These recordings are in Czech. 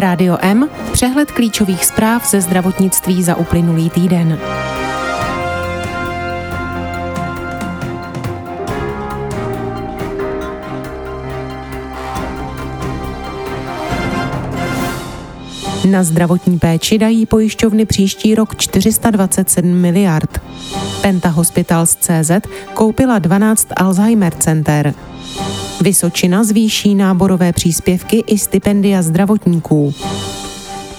Rádio M, přehled klíčových zpráv ze zdravotnictví za uplynulý týden. Na zdravotní péči dají pojišťovny příští rok 427 miliard. Penta Hospitals CZ koupila 12 Alzheimer center. Vysočina zvýší náborové příspěvky i stipendia zdravotníků.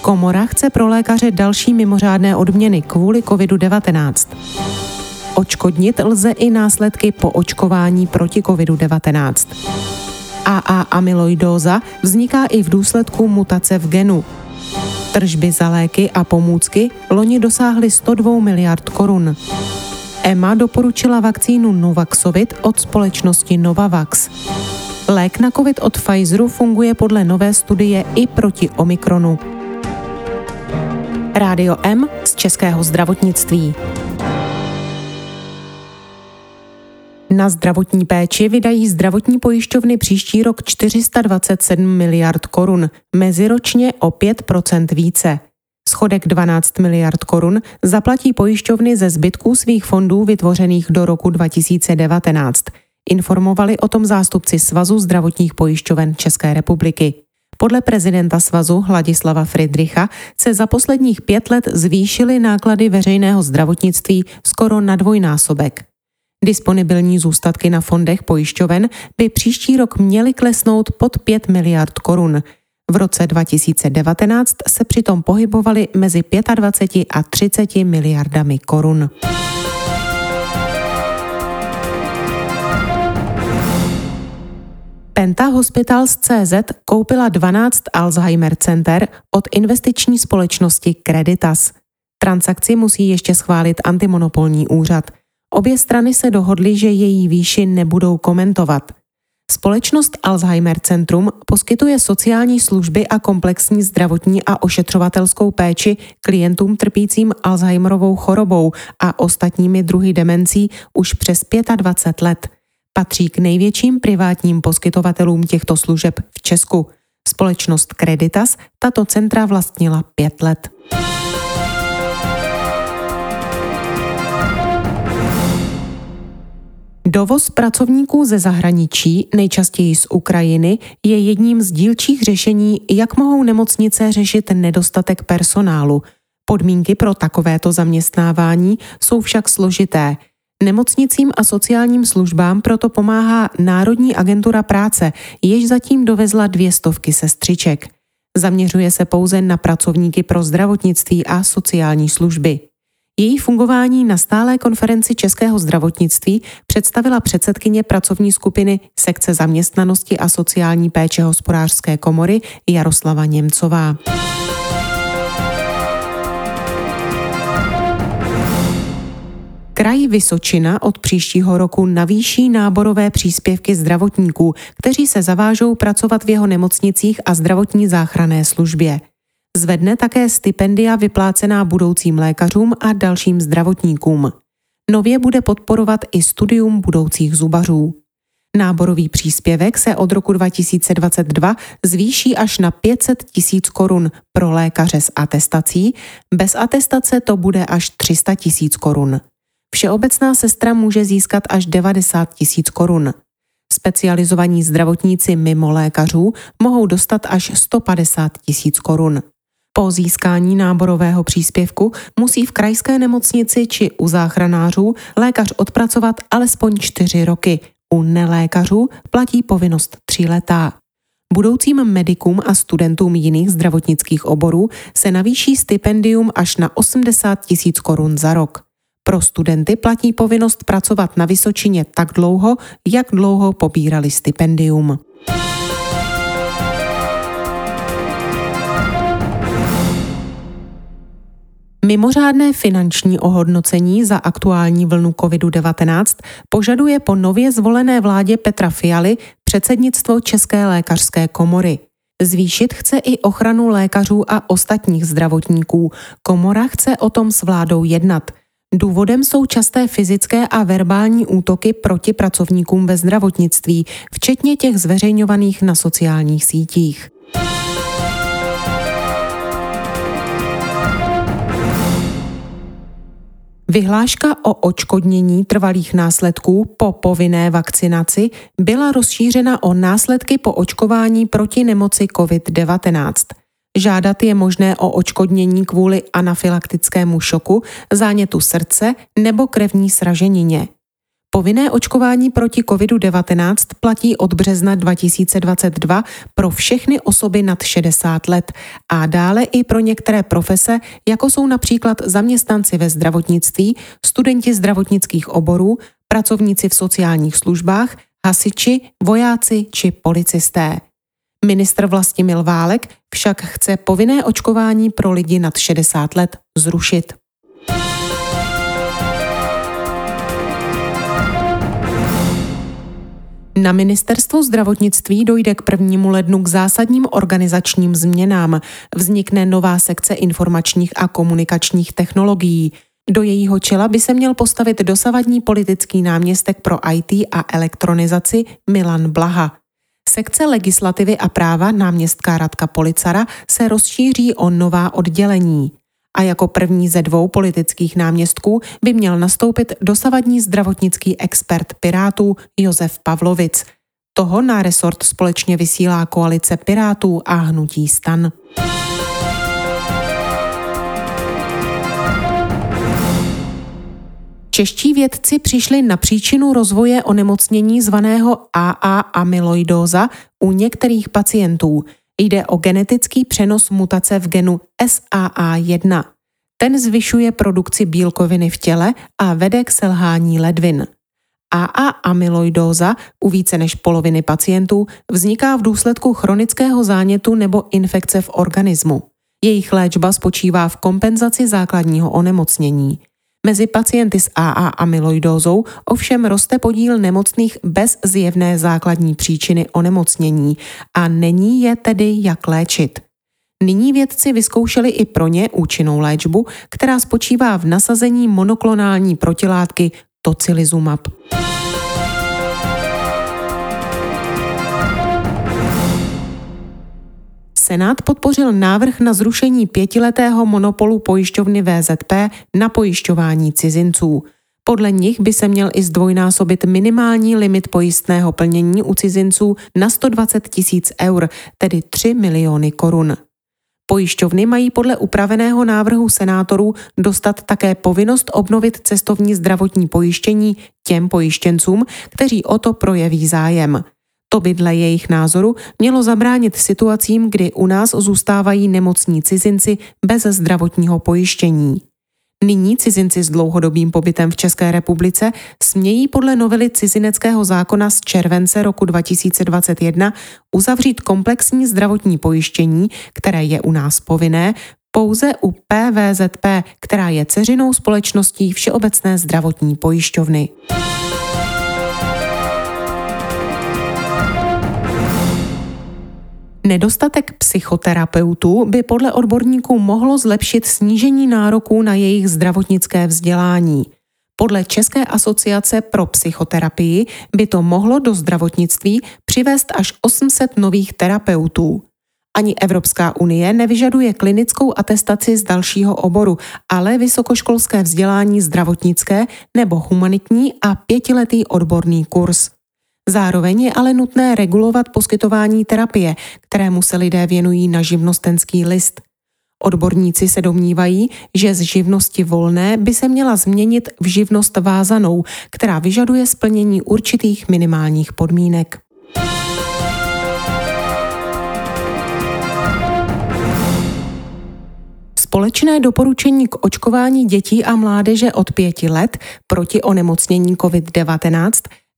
Komora chce pro lékaře další mimořádné odměny kvůli COVID-19. Očkodnit lze i následky po očkování proti COVID-19. AA amyloidóza vzniká i v důsledku mutace v genu. Tržby za léky a pomůcky loni dosáhly 102 miliard korun. EMA doporučila vakcínu Novaxovit od společnosti Novavax. Lék na COVID od Pfizeru funguje podle nové studie i proti Omikronu. Rádio M z Českého zdravotnictví. Na zdravotní péči vydají zdravotní pojišťovny příští rok 427 miliard korun, meziročně o 5% více. Schodek 12 miliard korun zaplatí pojišťovny ze zbytků svých fondů vytvořených do roku 2019. Informovali o tom zástupci Svazu zdravotních pojišťoven České republiky. Podle prezidenta svazu Hladislava Friedricha se za posledních pět let zvýšily náklady veřejného zdravotnictví skoro na dvojnásobek. Disponibilní zůstatky na fondech pojišťoven by příští rok měly klesnout pod 5 miliard korun. V roce 2019 se přitom pohybovaly mezi 25 a 30 miliardami korun. Penta Hospitals CZ koupila 12 Alzheimer center od investiční společnosti Creditas. Transakci musí ještě schválit antimonopolní úřad – Obě strany se dohodly, že její výši nebudou komentovat. Společnost Alzheimer Centrum poskytuje sociální služby a komplexní zdravotní a ošetřovatelskou péči klientům trpícím Alzheimerovou chorobou a ostatními druhy demencí už přes 25 let. Patří k největším privátním poskytovatelům těchto služeb v Česku. Společnost Creditas tato centra vlastnila pět let. Dovoz pracovníků ze zahraničí, nejčastěji z Ukrajiny, je jedním z dílčích řešení, jak mohou nemocnice řešit nedostatek personálu. Podmínky pro takovéto zaměstnávání jsou však složité. Nemocnicím a sociálním službám proto pomáhá Národní agentura práce, jež zatím dovezla dvě stovky sestřiček. Zaměřuje se pouze na pracovníky pro zdravotnictví a sociální služby. Její fungování na stálé konferenci Českého zdravotnictví představila předsedkyně pracovní skupiny sekce zaměstnanosti a sociální péče hospodářské komory Jaroslava Němcová. Kraj Vysočina od příštího roku navýší náborové příspěvky zdravotníků, kteří se zavážou pracovat v jeho nemocnicích a zdravotní záchranné službě. Zvedne také stipendia vyplácená budoucím lékařům a dalším zdravotníkům. Nově bude podporovat i studium budoucích zubařů. Náborový příspěvek se od roku 2022 zvýší až na 500 tisíc korun pro lékaře s atestací, bez atestace to bude až 300 tisíc korun. Všeobecná sestra může získat až 90 tisíc korun. Specializovaní zdravotníci mimo lékařů mohou dostat až 150 tisíc korun. Po získání náborového příspěvku musí v krajské nemocnici či u záchranářů lékař odpracovat alespoň čtyři roky. U nelékařů platí povinnost tří letá. Budoucím medikům a studentům jiných zdravotnických oborů se navýší stipendium až na 80 tisíc korun za rok. Pro studenty platí povinnost pracovat na Vysočině tak dlouho, jak dlouho pobírali stipendium. Mimořádné finanční ohodnocení za aktuální vlnu COVID-19 požaduje po nově zvolené vládě Petra Fialy předsednictvo České lékařské komory. Zvýšit chce i ochranu lékařů a ostatních zdravotníků. Komora chce o tom s vládou jednat. Důvodem jsou časté fyzické a verbální útoky proti pracovníkům ve zdravotnictví, včetně těch zveřejňovaných na sociálních sítích. Vyhláška o očkodnění trvalých následků po povinné vakcinaci byla rozšířena o následky po očkování proti nemoci COVID-19. Žádat je možné o očkodnění kvůli anafylaktickému šoku, zánětu srdce nebo krevní sraženině. Povinné očkování proti COVID-19 platí od března 2022 pro všechny osoby nad 60 let a dále i pro některé profese, jako jsou například zaměstnanci ve zdravotnictví, studenti zdravotnických oborů, pracovníci v sociálních službách, hasiči, vojáci či policisté. Ministr Vlastimil Válek však chce povinné očkování pro lidi nad 60 let zrušit. Na ministerstvu zdravotnictví dojde k prvnímu lednu k zásadním organizačním změnám. Vznikne nová sekce informačních a komunikačních technologií. Do jejího čela by se měl postavit dosavadní politický náměstek pro IT a elektronizaci Milan Blaha. Sekce legislativy a práva náměstka Radka Policara se rozšíří o nová oddělení a jako první ze dvou politických náměstků by měl nastoupit dosavadní zdravotnický expert Pirátů Josef Pavlovic. Toho na resort společně vysílá koalice Pirátů a Hnutí stan. Čeští vědci přišli na příčinu rozvoje onemocnění zvaného AA amyloidóza u některých pacientů – Jde o genetický přenos mutace v genu SAA1. Ten zvyšuje produkci bílkoviny v těle a vede k selhání ledvin. AA amyloidóza u více než poloviny pacientů vzniká v důsledku chronického zánětu nebo infekce v organismu. Jejich léčba spočívá v kompenzaci základního onemocnění. Mezi pacienty s AA amyloidózou ovšem roste podíl nemocných bez zjevné základní příčiny onemocnění a není je tedy jak léčit. Nyní vědci vyzkoušeli i pro ně účinnou léčbu, která spočívá v nasazení monoklonální protilátky tocilizumab. Senát podpořil návrh na zrušení pětiletého monopolu pojišťovny VZP na pojišťování cizinců. Podle nich by se měl i zdvojnásobit minimální limit pojistného plnění u cizinců na 120 tisíc eur, tedy 3 miliony korun. Pojišťovny mají podle upraveného návrhu senátorů dostat také povinnost obnovit cestovní zdravotní pojištění těm pojištěncům, kteří o to projeví zájem. To by dle jejich názoru mělo zabránit situacím, kdy u nás zůstávají nemocní cizinci bez zdravotního pojištění. Nyní cizinci s dlouhodobým pobytem v České republice smějí podle novely cizineckého zákona z července roku 2021 uzavřít komplexní zdravotní pojištění, které je u nás povinné, pouze u PVZP, která je ceřinou společností Všeobecné zdravotní pojišťovny. Nedostatek psychoterapeutů by podle odborníků mohlo zlepšit snížení nároků na jejich zdravotnické vzdělání. Podle České asociace pro psychoterapii by to mohlo do zdravotnictví přivést až 800 nových terapeutů. Ani Evropská unie nevyžaduje klinickou atestaci z dalšího oboru, ale vysokoškolské vzdělání zdravotnické nebo humanitní a pětiletý odborný kurz. Zároveň je ale nutné regulovat poskytování terapie, kterému se lidé věnují na živnostenský list. Odborníci se domnívají, že z živnosti volné by se měla změnit v živnost vázanou, která vyžaduje splnění určitých minimálních podmínek. Společné doporučení k očkování dětí a mládeže od pěti let proti onemocnění COVID-19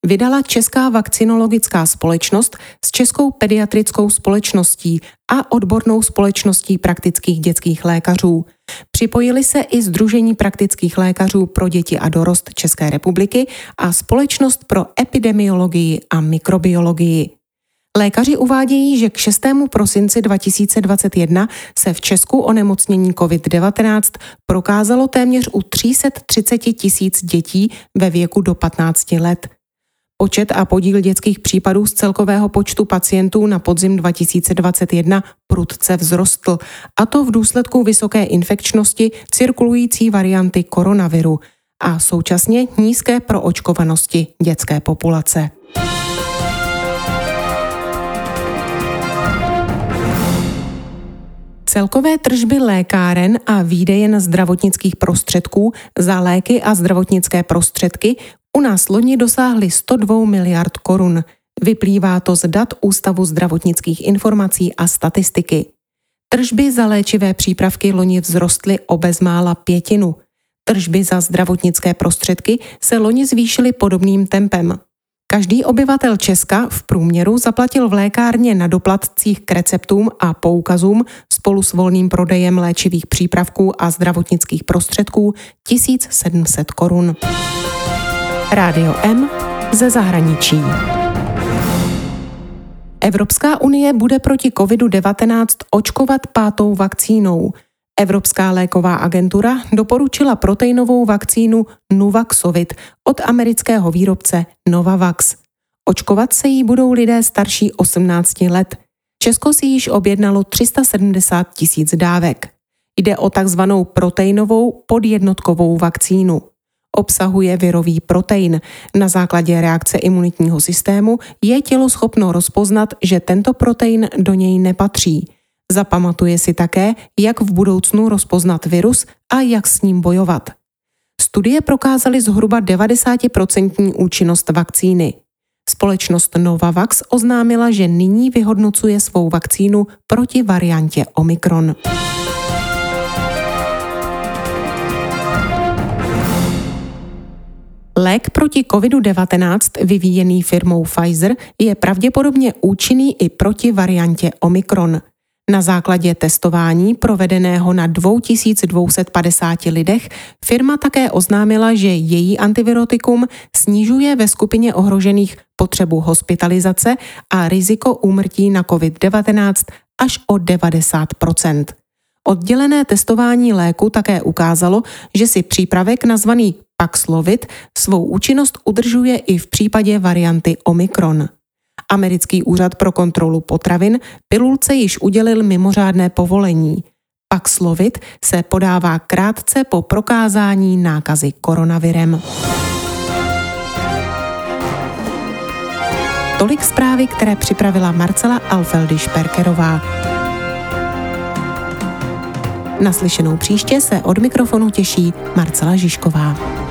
vydala Česká vakcinologická společnost s Českou pediatrickou společností a odbornou společností praktických dětských lékařů. Připojili se i Združení praktických lékařů pro děti a dorost České republiky a Společnost pro epidemiologii a mikrobiologii. Lékaři uvádějí, že k 6. prosinci 2021 se v Česku onemocnění COVID-19 prokázalo téměř u 330 tisíc dětí ve věku do 15 let. Počet a podíl dětských případů z celkového počtu pacientů na podzim 2021 prudce vzrostl, a to v důsledku vysoké infekčnosti cirkulující varianty koronaviru. a současně nízké proočkovanosti dětské populace. Celkové tržby lékáren a výdejen zdravotnických prostředků za léky a zdravotnické prostředky u nás loni dosáhly 102 miliard korun. Vyplývá to z dat Ústavu zdravotnických informací a statistiky. Tržby za léčivé přípravky loni vzrostly o bezmála pětinu. Tržby za zdravotnické prostředky se loni zvýšily podobným tempem. Každý obyvatel Česka v průměru zaplatil v lékárně na doplatcích k receptům a poukazům spolu s volným prodejem léčivých přípravků a zdravotnických prostředků 1700 korun. Rádio M ze zahraničí. Evropská unie bude proti COVID-19 očkovat pátou vakcínou. Evropská léková agentura doporučila proteinovou vakcínu Nuvaxovit od amerického výrobce Novavax. Očkovat se jí budou lidé starší 18 let. Česko si již objednalo 370 tisíc dávek. Jde o takzvanou proteinovou podjednotkovou vakcínu. Obsahuje virový protein. Na základě reakce imunitního systému je tělo schopno rozpoznat, že tento protein do něj nepatří. Zapamatuje si také, jak v budoucnu rozpoznat virus a jak s ním bojovat. Studie prokázaly zhruba 90% účinnost vakcíny. Společnost Novavax oznámila, že nyní vyhodnocuje svou vakcínu proti variantě Omikron. Lék proti COVID-19 vyvíjený firmou Pfizer je pravděpodobně účinný i proti variantě Omikron. Na základě testování provedeného na 2250 lidech firma také oznámila, že její antivirotikum snižuje ve skupině ohrožených potřebu hospitalizace a riziko úmrtí na COVID-19 až o 90 Oddělené testování léku také ukázalo, že si přípravek nazvaný Paxlovid svou účinnost udržuje i v případě varianty Omikron. Americký úřad pro kontrolu potravin pilulce již udělil mimořádné povolení. Paxlovid se podává krátce po prokázání nákazy koronavirem. Tolik zprávy, které připravila Marcela Alfeldy Šperkerová. Naslyšenou příště se od mikrofonu těší Marcela Žižková.